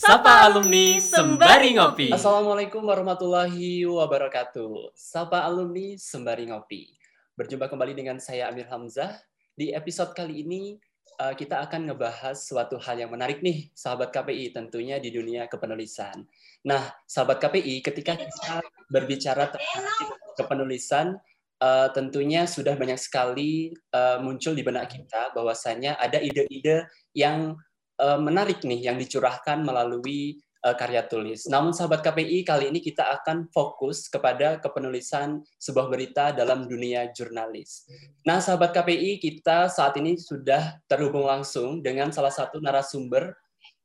Sapa alumni sembari ngopi. Assalamualaikum warahmatullahi wabarakatuh. Sapa alumni sembari ngopi. Berjumpa kembali dengan saya Amir Hamzah. Di episode kali ini uh, kita akan ngebahas suatu hal yang menarik nih, sahabat KPI tentunya di dunia kepenulisan. Nah, sahabat KPI, ketika kita berbicara tentang kepenulisan, uh, tentunya sudah banyak sekali uh, muncul di benak kita bahwasanya ada ide-ide yang menarik nih yang dicurahkan melalui uh, karya tulis. Namun sahabat KPI kali ini kita akan fokus kepada kepenulisan sebuah berita dalam dunia jurnalis. Nah, sahabat KPI kita saat ini sudah terhubung langsung dengan salah satu narasumber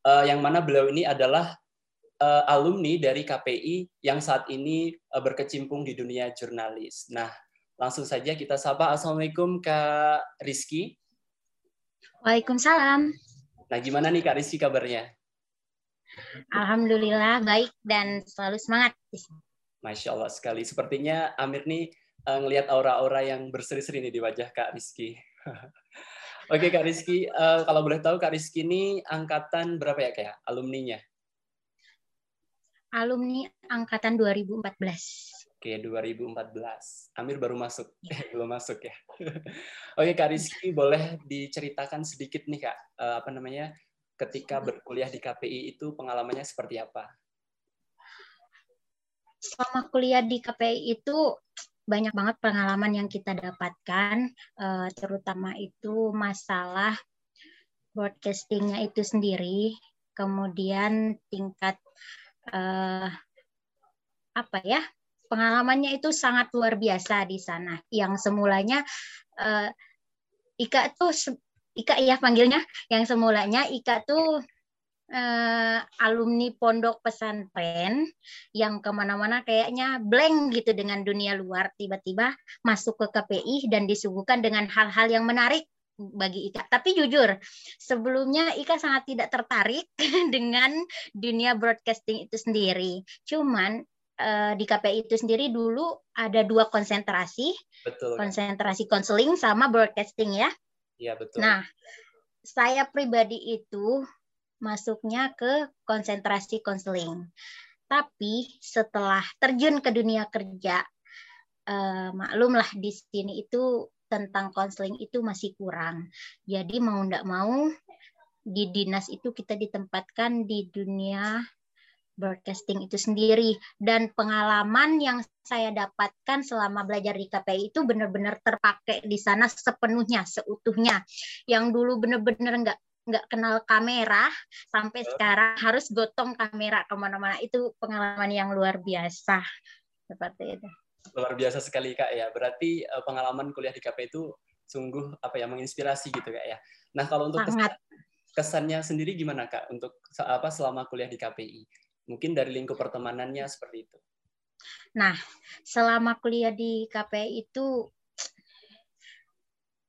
uh, yang mana beliau ini adalah alumni dari KPI yang saat ini berkecimpung di dunia jurnalis. Nah, langsung saja kita sapa. Assalamualaikum Kak Rizky. Waalaikumsalam. Nah, gimana nih Kak Rizky kabarnya? Alhamdulillah baik dan selalu semangat. Masya Allah sekali. Sepertinya Amir nih uh, ngelihat aura-aura yang berseri-seri nih di wajah Kak Rizky. Oke Kak Rizky, uh, kalau boleh tahu Kak Rizky ini angkatan berapa ya kayak alumninya? Alumni angkatan 2014. Oke, 2014. Amir baru masuk, eh, belum masuk ya. Oke, Kak Rizky, boleh diceritakan sedikit nih Kak, uh, apa namanya, ketika berkuliah di KPI itu pengalamannya seperti apa? Selama kuliah di KPI itu banyak banget pengalaman yang kita dapatkan, uh, terutama itu masalah broadcastingnya itu sendiri, kemudian tingkat uh, apa ya pengalamannya itu sangat luar biasa di sana. Yang semulanya uh, Ika tuh Ika ya panggilnya, yang semulanya Ika tuh uh, alumni pondok pesantren yang ke mana-mana kayaknya blank gitu dengan dunia luar tiba-tiba masuk ke KPI dan disuguhkan dengan hal-hal yang menarik bagi Ika. Tapi jujur, sebelumnya Ika sangat tidak tertarik dengan dunia broadcasting itu sendiri. Cuman di KPI itu sendiri dulu ada dua konsentrasi, betul. konsentrasi konseling sama broadcasting ya. Iya betul. Nah, saya pribadi itu masuknya ke konsentrasi konseling. Tapi setelah terjun ke dunia kerja, uh, maklumlah di sini itu tentang konseling itu masih kurang. Jadi mau tidak mau di dinas itu kita ditempatkan di dunia broadcasting itu sendiri. Dan pengalaman yang saya dapatkan selama belajar di KPI itu benar-benar terpakai di sana sepenuhnya seutuhnya. Yang dulu benar-benar nggak nggak kenal kamera sampai sekarang harus gotong kamera ke mana-mana. Itu pengalaman yang luar biasa. Seperti itu. Luar biasa sekali kak ya. Berarti uh, pengalaman kuliah di KPI itu sungguh apa ya menginspirasi gitu kak ya. Nah kalau untuk Sangat. kesannya sendiri gimana kak untuk apa selama kuliah di KPI Mungkin dari lingkup pertemanannya seperti itu. Nah, selama kuliah di KPI itu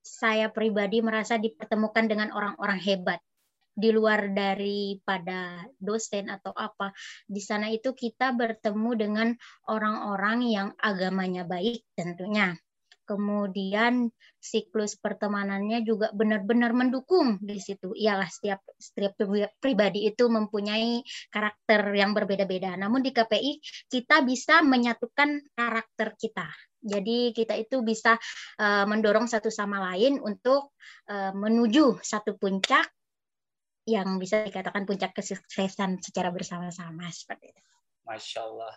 saya pribadi merasa dipertemukan dengan orang-orang hebat di luar daripada dosen atau apa. Di sana itu kita bertemu dengan orang-orang yang agamanya baik tentunya kemudian siklus pertemanannya juga benar-benar mendukung di situ. Iyalah setiap setiap pribadi itu mempunyai karakter yang berbeda-beda. Namun di KPI kita bisa menyatukan karakter kita. Jadi kita itu bisa uh, mendorong satu sama lain untuk uh, menuju satu puncak yang bisa dikatakan puncak kesuksesan secara bersama-sama seperti itu. Masya Allah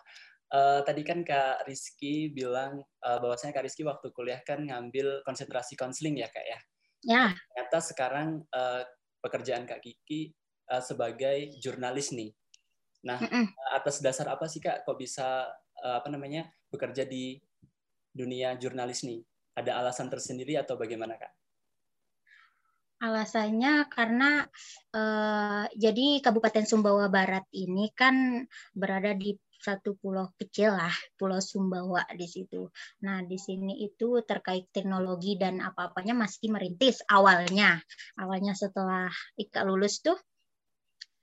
uh, tadi kan Kak Rizky bilang uh, bahwasanya Kak Rizky waktu kuliah kan ngambil konsentrasi konseling ya Kak ya. Ya. Ternyata sekarang uh, pekerjaan Kak Kiki uh, sebagai jurnalis nih. Nah, mm -mm. atas dasar apa sih Kak kok bisa uh, apa namanya bekerja di dunia jurnalis nih? Ada alasan tersendiri atau bagaimana Kak? Alasannya karena uh, jadi Kabupaten Sumbawa Barat ini kan berada di satu pulau kecil lah, Pulau Sumbawa di situ. Nah, di sini itu terkait teknologi dan apa-apanya masih merintis awalnya. Awalnya setelah Ika lulus tuh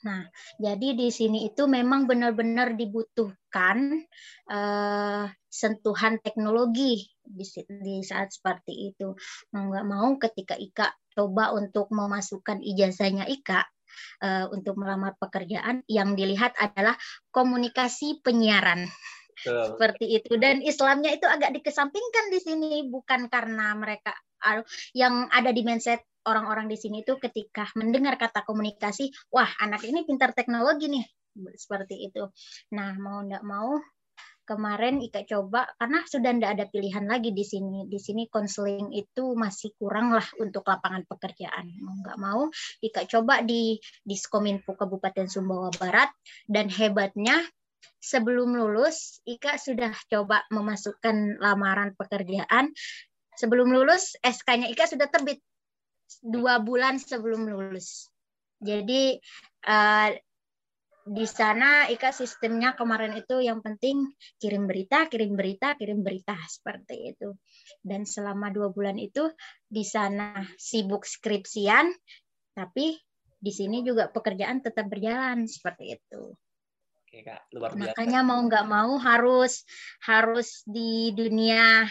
Nah, jadi di sini itu memang benar-benar dibutuhkan uh, sentuhan teknologi di, di saat seperti itu. Mau nggak mau ketika Ika coba untuk memasukkan ijazahnya Ika uh, untuk melamar pekerjaan yang dilihat adalah komunikasi penyiaran. Betul. Seperti itu dan Islamnya itu agak dikesampingkan di sini bukan karena mereka yang ada di mindset orang-orang di sini itu ketika mendengar kata komunikasi, wah anak ini pintar teknologi nih seperti itu. Nah mau tidak mau kemarin Ika coba karena sudah tidak ada pilihan lagi di sini. Di sini konseling itu masih kurang lah untuk lapangan pekerjaan. Mau nggak mau Ika coba di Diskominfo Kabupaten Sumbawa Barat dan hebatnya sebelum lulus Ika sudah coba memasukkan lamaran pekerjaan. Sebelum lulus SK-nya Ika sudah terbit dua bulan sebelum lulus. Jadi uh, di sana Ika sistemnya kemarin itu yang penting kirim berita, kirim berita, kirim berita seperti itu. Dan selama dua bulan itu di sana sibuk skripsian, tapi di sini juga pekerjaan tetap berjalan seperti itu. Oke kak, luar biasa. Makanya mau nggak mau harus harus di dunia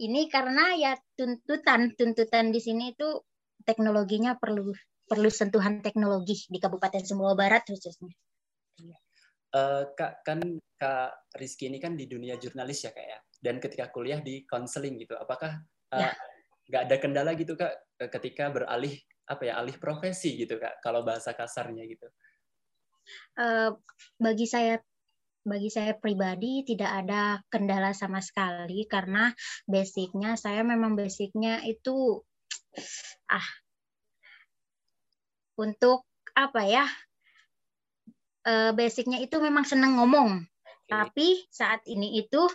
ini karena ya tuntutan tuntutan di sini itu teknologinya perlu perlu sentuhan teknologi di Kabupaten Sumbawa Barat khususnya. Uh, kak kan kak Rizky ini kan di dunia jurnalis ya kak ya? Dan ketika kuliah di konseling gitu apakah uh, nggak ada kendala gitu kak ketika beralih apa ya alih profesi gitu kak kalau bahasa kasarnya gitu? Uh, bagi saya bagi saya pribadi tidak ada kendala sama sekali karena basicnya saya memang basicnya itu ah untuk apa ya uh, basicnya itu memang senang ngomong. Okay. Tapi saat ini itu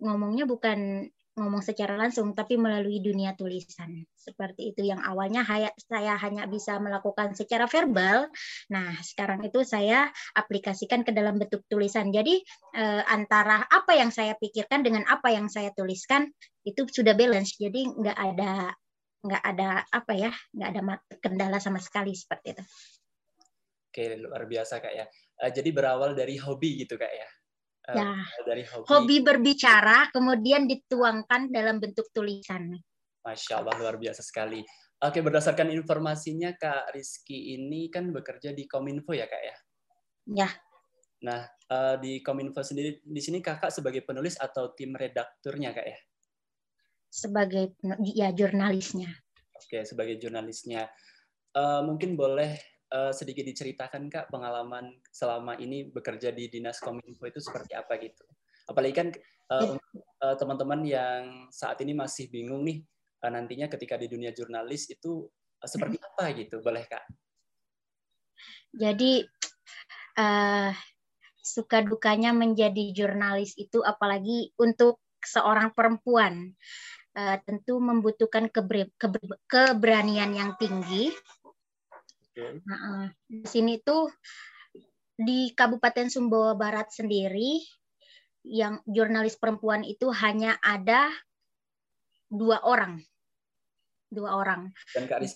ngomongnya bukan ngomong secara langsung, tapi melalui dunia tulisan. Seperti itu yang awalnya saya hanya bisa melakukan secara verbal. Nah, sekarang itu saya aplikasikan ke dalam bentuk tulisan. Jadi eh, antara apa yang saya pikirkan dengan apa yang saya tuliskan itu sudah balance. Jadi nggak ada nggak ada apa ya, nggak ada kendala sama sekali seperti itu. Oke, luar biasa kak ya. Uh, jadi berawal dari hobi gitu kak ya. Uh, ya. Dari hobi. hobi berbicara kemudian dituangkan dalam bentuk tulisan. Masya Allah luar biasa sekali. Oke, berdasarkan informasinya Kak Rizky ini kan bekerja di Kominfo ya Kak ya? Ya. Nah, uh, di Kominfo sendiri, di sini Kakak sebagai penulis atau tim redakturnya Kak ya? Sebagai ya jurnalisnya. Oke, sebagai jurnalisnya. Uh, mungkin boleh uh, sedikit diceritakan kak pengalaman selama ini bekerja di dinas kominfo itu seperti apa gitu. Apalagi kan uh, uh, teman-teman yang saat ini masih bingung nih uh, nantinya ketika di dunia jurnalis itu uh, seperti apa gitu. Boleh kak? Jadi uh, suka dukanya menjadi jurnalis itu apalagi untuk seorang perempuan. Uh, tentu membutuhkan keber keber keberanian yang tinggi Nah, di sini tuh di Kabupaten Sumbawa Barat sendiri yang jurnalis perempuan itu hanya ada dua orang, dua orang,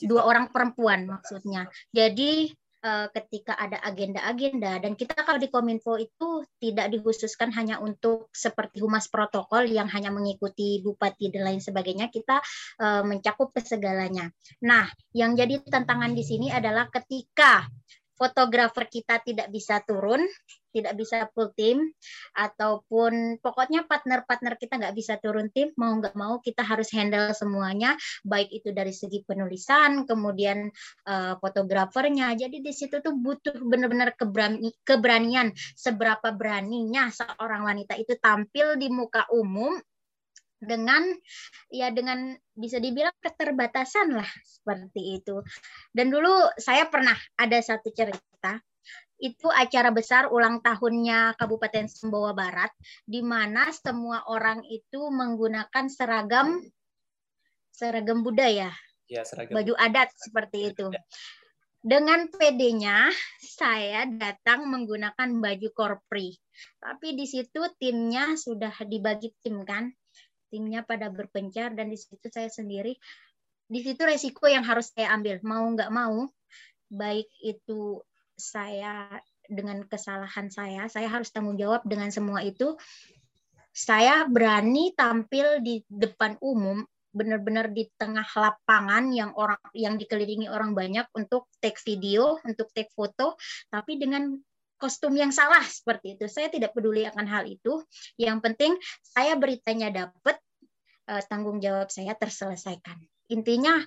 dua orang perempuan maksudnya. Jadi uh, ketika ada agenda-agenda dan kita kalau di Kominfo itu tidak dikhususkan hanya untuk seperti humas protokol yang hanya mengikuti bupati dan lain sebagainya kita uh, mencakup ke segalanya. Nah, yang jadi tantangan di sini adalah ketika fotografer kita tidak bisa turun, tidak bisa full tim, ataupun pokoknya partner-partner kita nggak bisa turun tim, mau nggak mau kita harus handle semuanya, baik itu dari segi penulisan, kemudian uh, fotografernya. Jadi di situ tuh butuh benar-benar keberani, keberanian, seberapa beraninya seorang wanita itu tampil di muka umum dengan ya dengan bisa dibilang keterbatasan lah seperti itu. Dan dulu saya pernah ada satu cerita itu acara besar ulang tahunnya Kabupaten Sumbawa Barat di mana semua orang itu menggunakan seragam seragam budaya. Ya, seragam. Baju adat seperti itu. Dengan PD-nya saya datang menggunakan baju korpri. Tapi di situ timnya sudah dibagi tim kan timnya pada berpencar dan di situ saya sendiri di situ resiko yang harus saya ambil. Mau nggak mau baik itu saya dengan kesalahan saya saya harus tanggung jawab dengan semua itu. Saya berani tampil di depan umum benar-benar di tengah lapangan yang orang yang dikelilingi orang banyak untuk take video, untuk take foto, tapi dengan kostum yang salah seperti itu. Saya tidak peduli akan hal itu. Yang penting saya beritanya dapat, uh, tanggung jawab saya terselesaikan. Intinya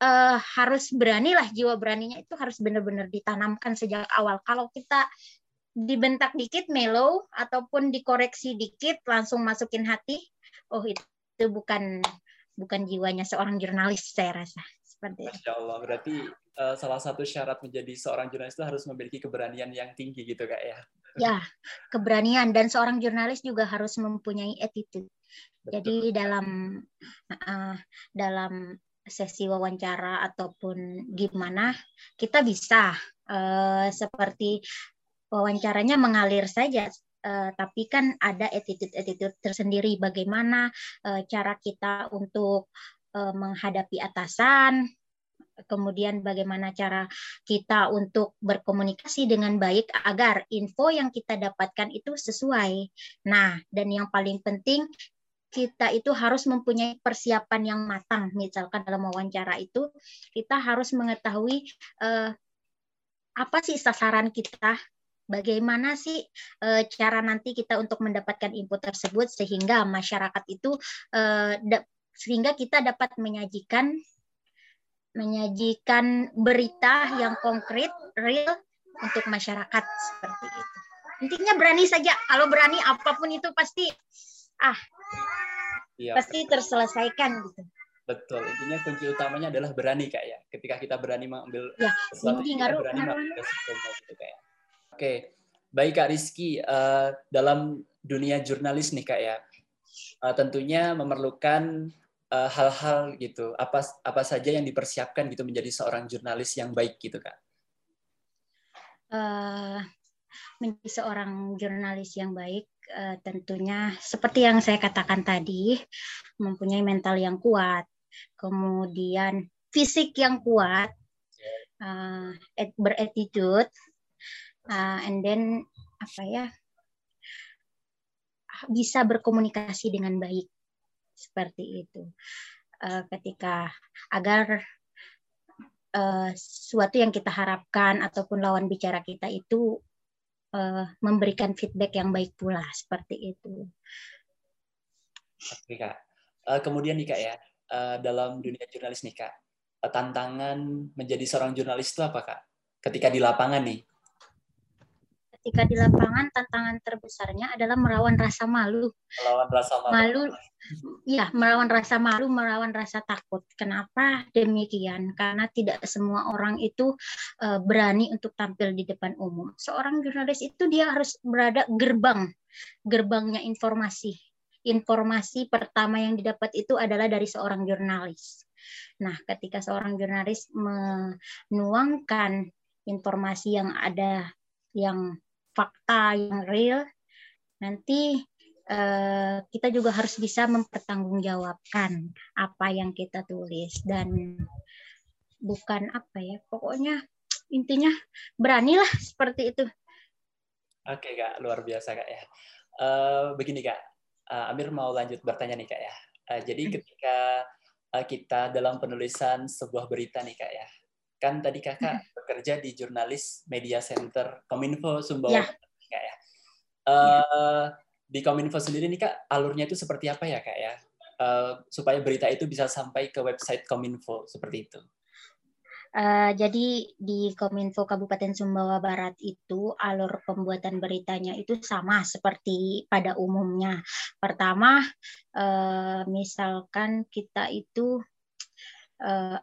uh, harus beranilah jiwa beraninya itu harus benar-benar ditanamkan sejak awal. Kalau kita dibentak dikit mellow ataupun dikoreksi dikit langsung masukin hati, oh itu, itu bukan bukan jiwanya seorang jurnalis saya rasa seperti itu. Masya Allah, berarti uh, salah satu syarat menjadi seorang jurnalis itu harus memiliki keberanian yang tinggi gitu kak ya? Ya, keberanian dan seorang jurnalis juga harus mempunyai attitude. Betul. Jadi dalam uh, dalam sesi wawancara ataupun gimana kita bisa uh, seperti wawancaranya mengalir saja Uh, tapi kan ada attitude-attitude tersendiri bagaimana uh, cara kita untuk uh, menghadapi atasan, kemudian bagaimana cara kita untuk berkomunikasi dengan baik agar info yang kita dapatkan itu sesuai. Nah, dan yang paling penting kita itu harus mempunyai persiapan yang matang. Misalkan dalam wawancara itu kita harus mengetahui uh, apa sih sasaran kita, bagaimana sih uh, cara nanti kita untuk mendapatkan info tersebut sehingga masyarakat itu uh, sehingga kita dapat menyajikan menyajikan berita yang konkret, real untuk masyarakat seperti itu. Intinya berani saja. Kalau berani apa pun itu pasti ah iya, pasti terselesaikan gitu. Betul. Intinya kunci utamanya adalah berani kak ya. Ketika kita berani mengambil ya, sesuatu, kita ngaruh, berani ngaruh. mengambil gitu kayak. Oke, baik kak Rizky. Uh, dalam dunia jurnalis nih kak ya, uh, tentunya memerlukan hal-hal uh, gitu apa apa saja yang dipersiapkan gitu menjadi seorang jurnalis yang baik gitu kak? Uh, menjadi seorang jurnalis yang baik uh, tentunya seperti yang saya katakan tadi mempunyai mental yang kuat kemudian fisik yang kuat uh, beretitude uh, and then apa ya bisa berkomunikasi dengan baik seperti itu uh, ketika agar uh, sesuatu yang kita harapkan ataupun lawan bicara kita itu uh, memberikan feedback yang baik pula seperti itu. Oke kak. Uh, kemudian nih kak ya uh, dalam dunia jurnalis nih kak tantangan menjadi seorang jurnalis itu apa kak? Ketika di lapangan nih ketika di lapangan tantangan terbesarnya adalah melawan rasa malu. Melawan rasa malu. Malu, ya melawan rasa malu, melawan rasa takut. Kenapa demikian? Karena tidak semua orang itu uh, berani untuk tampil di depan umum. Seorang jurnalis itu dia harus berada gerbang, gerbangnya informasi. Informasi pertama yang didapat itu adalah dari seorang jurnalis. Nah, ketika seorang jurnalis menuangkan informasi yang ada yang fakta yang real, nanti uh, kita juga harus bisa mempertanggungjawabkan apa yang kita tulis dan bukan apa ya, pokoknya intinya beranilah seperti itu. Oke kak, luar biasa kak ya. Uh, begini kak, uh, Amir mau lanjut bertanya nih kak ya. Uh, jadi hmm. ketika uh, kita dalam penulisan sebuah berita nih kak ya, kan tadi kakak hmm. bekerja di jurnalis media center Kominfo Sumbawa ya. kak ya. Uh, di Kominfo sendiri nih kak alurnya itu seperti apa ya kak ya uh, supaya berita itu bisa sampai ke website Kominfo seperti itu. Uh, jadi di Kominfo Kabupaten Sumbawa Barat itu alur pembuatan beritanya itu sama seperti pada umumnya. Pertama, uh, misalkan kita itu uh,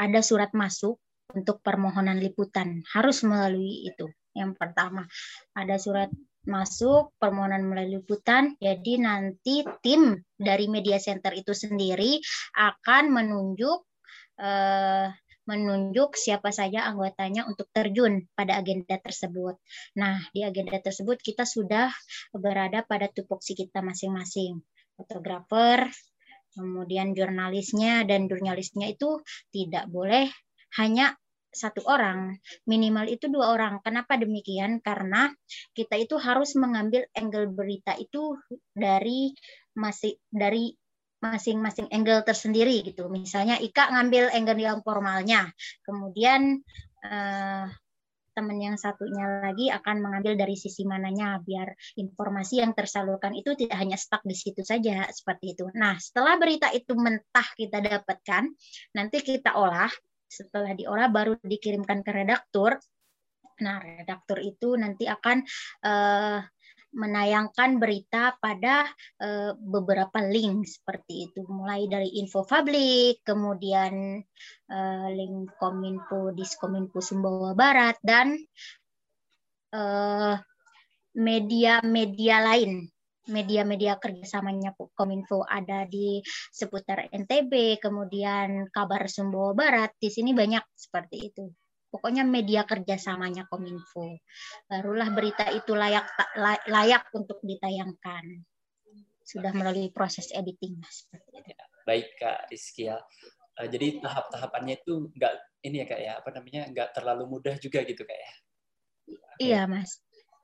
ada surat masuk untuk permohonan liputan harus melalui itu yang pertama ada surat masuk permohonan melalui liputan jadi nanti tim dari media center itu sendiri akan menunjuk eh, menunjuk siapa saja anggotanya untuk terjun pada agenda tersebut. Nah, di agenda tersebut kita sudah berada pada tupoksi kita masing-masing. Fotografer, kemudian jurnalisnya dan jurnalisnya itu tidak boleh hanya satu orang, minimal itu dua orang. Kenapa demikian? Karena kita itu harus mengambil angle berita itu dari masih dari masing-masing angle tersendiri gitu. Misalnya Ika ngambil angle yang formalnya, kemudian uh, teman yang satunya lagi akan mengambil dari sisi mananya biar informasi yang tersalurkan itu tidak hanya stuck di situ saja seperti itu. Nah, setelah berita itu mentah kita dapatkan, nanti kita olah. Setelah diolah baru dikirimkan ke redaktur. Nah, redaktur itu nanti akan uh, menayangkan berita pada uh, beberapa link seperti itu. Mulai dari info publik kemudian uh, link kominfo diskominfo Sumbawa Barat dan media-media uh, lain. Media-media kerjasamanya Kominfo ada di seputar NTB, kemudian kabar Sumbawa Barat, di sini banyak seperti itu pokoknya media kerjasamanya Kominfo. Barulah berita itu layak layak untuk ditayangkan. Sudah melalui proses editing, mas. Baik kak Rizky ya. Eh, jadi tahap-tahapannya itu enggak ini ya kak ya apa namanya enggak terlalu mudah juga gitu kak ya. Iya mas.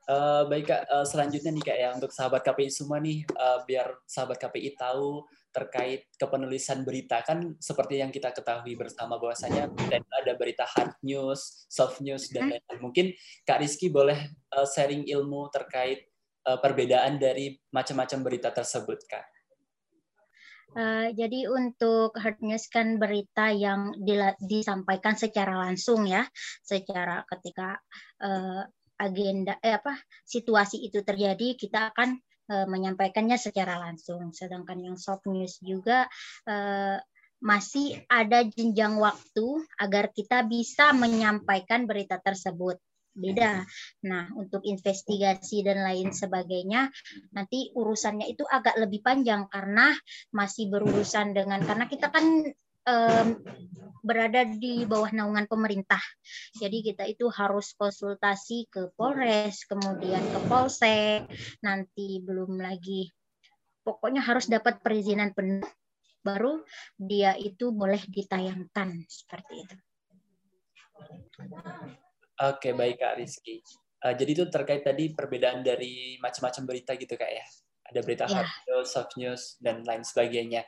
Uh, baik kak, uh, selanjutnya nih kak ya untuk sahabat KPI semua nih uh, biar sahabat KPI tahu terkait kepenulisan berita kan seperti yang kita ketahui bersama bahwasanya ada berita hard news, soft news dan mm-hmm. lain-lain. Mungkin Kak Rizky boleh uh, sharing ilmu terkait uh, perbedaan dari macam-macam berita tersebut, Kak. Uh, jadi untuk hard news kan berita yang disampaikan secara langsung ya, secara ketika uh, agenda eh apa situasi itu terjadi kita akan uh, menyampaikannya secara langsung. Sedangkan yang soft news juga uh, masih ada jenjang waktu agar kita bisa menyampaikan berita tersebut beda. Nah, untuk investigasi dan lain sebagainya, nanti urusannya itu agak lebih panjang karena masih berurusan dengan karena kita kan um, berada di bawah naungan pemerintah. Jadi kita itu harus konsultasi ke Polres, kemudian ke Polsek, nanti belum lagi pokoknya harus dapat perizinan penuh baru dia itu boleh ditayangkan seperti itu. Oke, baik Kak Rizky. Uh, jadi itu terkait tadi perbedaan dari macam-macam berita gitu Kak ya. Ada berita ya. hard news, soft news, dan lain sebagainya.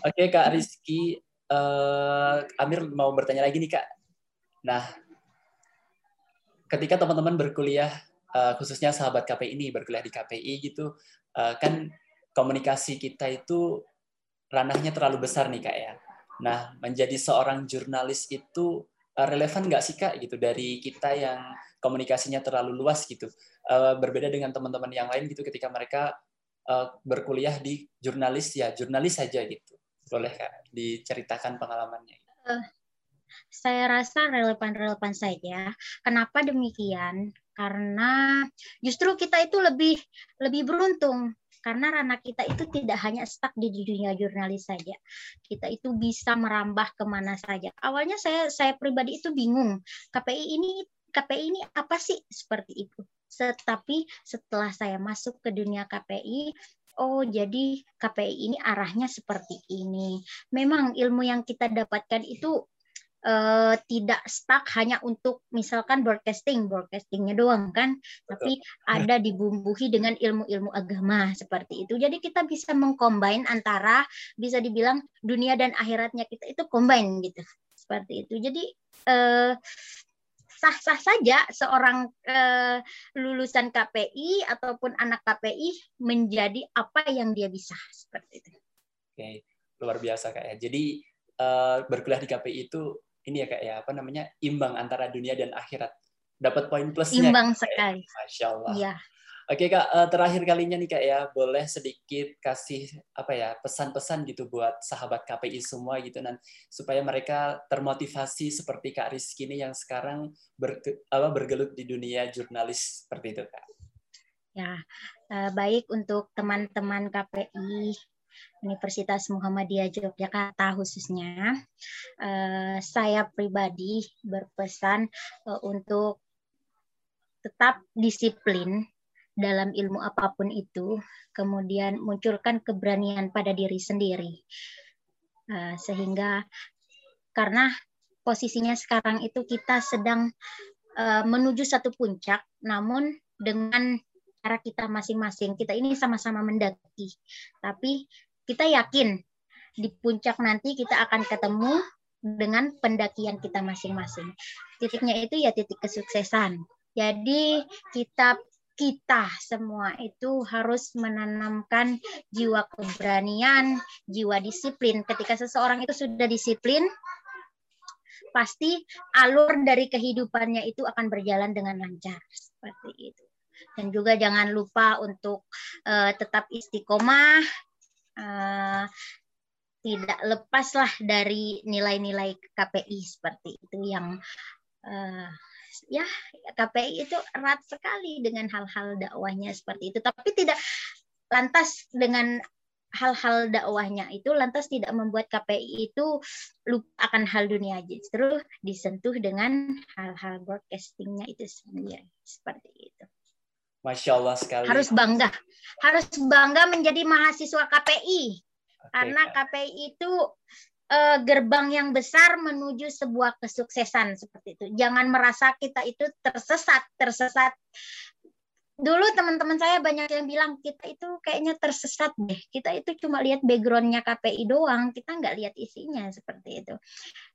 Oke Kak Rizky, uh, Amir mau bertanya lagi nih kak. Nah, ketika teman-teman berkuliah, uh, khususnya sahabat KPI ini berkuliah di KPI gitu, uh, kan komunikasi kita itu ranahnya terlalu besar nih kak ya. Nah, menjadi seorang jurnalis itu relevan nggak sih kak gitu dari kita yang komunikasinya terlalu luas gitu, berbeda dengan teman-teman yang lain gitu ketika mereka berkuliah di jurnalis ya jurnalis saja gitu. Boleh Kak diceritakan pengalamannya? Uh, saya rasa relevan-relevan saja. Kenapa demikian? Karena justru kita itu lebih lebih beruntung karena ranah kita itu tidak hanya stuck di dunia jurnalis saja. Kita itu bisa merambah ke mana saja. Awalnya saya saya pribadi itu bingung. KPI ini KPI ini apa sih seperti itu. Tetapi setelah saya masuk ke dunia KPI, oh jadi KPI ini arahnya seperti ini. Memang ilmu yang kita dapatkan itu uh, tidak stuck hanya untuk misalkan broadcasting, broadcastingnya doang kan, tapi ada dibumbuhi dengan ilmu-ilmu agama seperti itu. Jadi kita bisa mengcombine antara bisa dibilang dunia dan akhiratnya kita itu combine gitu, seperti itu. Jadi uh, sah-sah saja seorang uh, lulusan KPI ataupun anak KPI menjadi apa yang dia bisa seperti itu. Oke, luar biasa kak ya. Jadi uh, berkuliah di KPI itu ini ya kak ya apa namanya imbang antara dunia dan akhirat. Dapat poin plusnya. Imbang sekali. Masya Allah. Iya. Oke kak, eh, terakhir kalinya nih kak ya, boleh sedikit kasih apa ya pesan-pesan gitu buat sahabat KPI semua gitu dan supaya mereka termotivasi seperti kak Rizky ini yang sekarang ber, bergelut di dunia jurnalis seperti itu kak. Ya, eh, baik untuk teman-teman KPI Universitas Muhammadiyah Yogyakarta khususnya, eh, saya pribadi berpesan untuk tetap disiplin dalam ilmu apa pun itu, kemudian munculkan keberanian pada diri sendiri. Uh, sehingga karena posisinya sekarang itu kita sedang uh, menuju satu puncak, namun dengan cara kita masing-masing, kita ini sama-sama mendaki. Tapi kita yakin di puncak nanti kita akan ketemu dengan pendakian kita masing-masing. Titiknya itu ya titik kesuksesan. Jadi kita kita semua itu harus menanamkan jiwa keberanian, jiwa disiplin. Ketika seseorang itu sudah disiplin, pasti alur dari kehidupannya itu akan berjalan dengan lancar seperti itu. Dan juga jangan lupa untuk uh, tetap istiqomah, uh, tidak lepaslah dari nilai-nilai KPI seperti itu yang uh, ya KPI itu erat sekali dengan hal-hal dakwahnya seperti itu. Tapi tidak lantas dengan hal-hal dakwahnya itu lantas tidak membuat KPI itu lupa akan hal dunia justru disentuh dengan hal-hal broadcastingnya itu sendiri. Seperti itu. Masya Allah sekali. Harus bangga, harus bangga menjadi mahasiswa KPI okay, karena KPI itu uh, gerbang yang besar menuju sebuah kesuksesan seperti itu. Jangan merasa kita itu tersesat, tersesat. Dulu teman-teman saya banyak yang bilang kita itu kayaknya tersesat deh. Kita itu cuma lihat backgroundnya KPI doang, kita nggak lihat isinya seperti itu.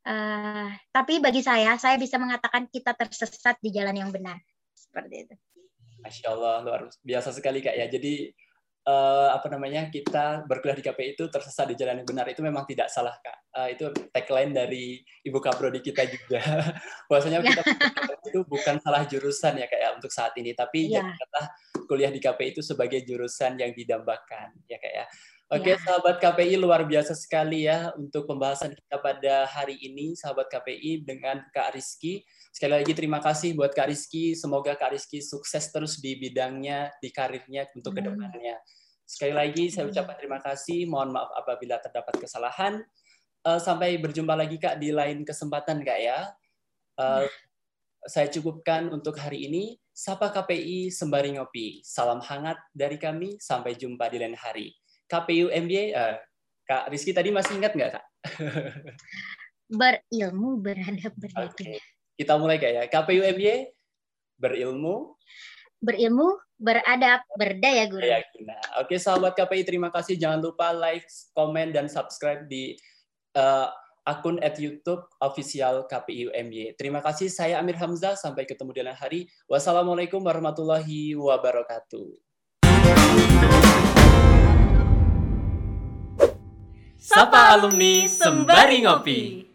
Uh, tapi bagi saya, saya bisa mengatakan kita tersesat di jalan yang benar seperti itu. Masya Allah luar biasa sekali kak ya. Jadi uh, apa namanya kita berkuliah di KPI itu tersesat di jalan yang benar itu memang tidak salah kak. Uh, itu tagline dari ibu kaprodi kita juga. Bahwasanya kita itu bukan salah jurusan ya kak ya untuk saat ini, tapi yeah. jangan kuliah di KPI itu sebagai jurusan yang didambakan ya kak ya. Oke, ya. sahabat KPI luar biasa sekali ya untuk pembahasan kita pada hari ini, sahabat KPI dengan Kak Rizky. Sekali lagi terima kasih buat Kak Rizky. Semoga Kak Rizky sukses terus di bidangnya, di karirnya untuk ke depannya. Sekali lagi saya ucapkan terima kasih. Mohon maaf apabila terdapat kesalahan. Uh, sampai berjumpa lagi Kak di lain kesempatan Kak ya. Uh, saya cukupkan untuk hari ini. Sapa KPI sembari ngopi. Salam hangat dari kami. Sampai jumpa di lain hari. KPU MBA, uh, eh, Kak Rizky tadi masih ingat nggak Kak? berilmu beradab berdaya. Okay. Kita mulai Kak ya. KPU MBA, berilmu. Berilmu, beradab, berdaya guna. Oke sahabat KPI terima kasih. Jangan lupa like, komen, dan subscribe di uh, akun at YouTube official KPU MY. Terima kasih. Saya Amir Hamzah. Sampai ketemu di lain hari. Wassalamualaikum warahmatullahi wabarakatuh. Sapa alumni sembari ngopi.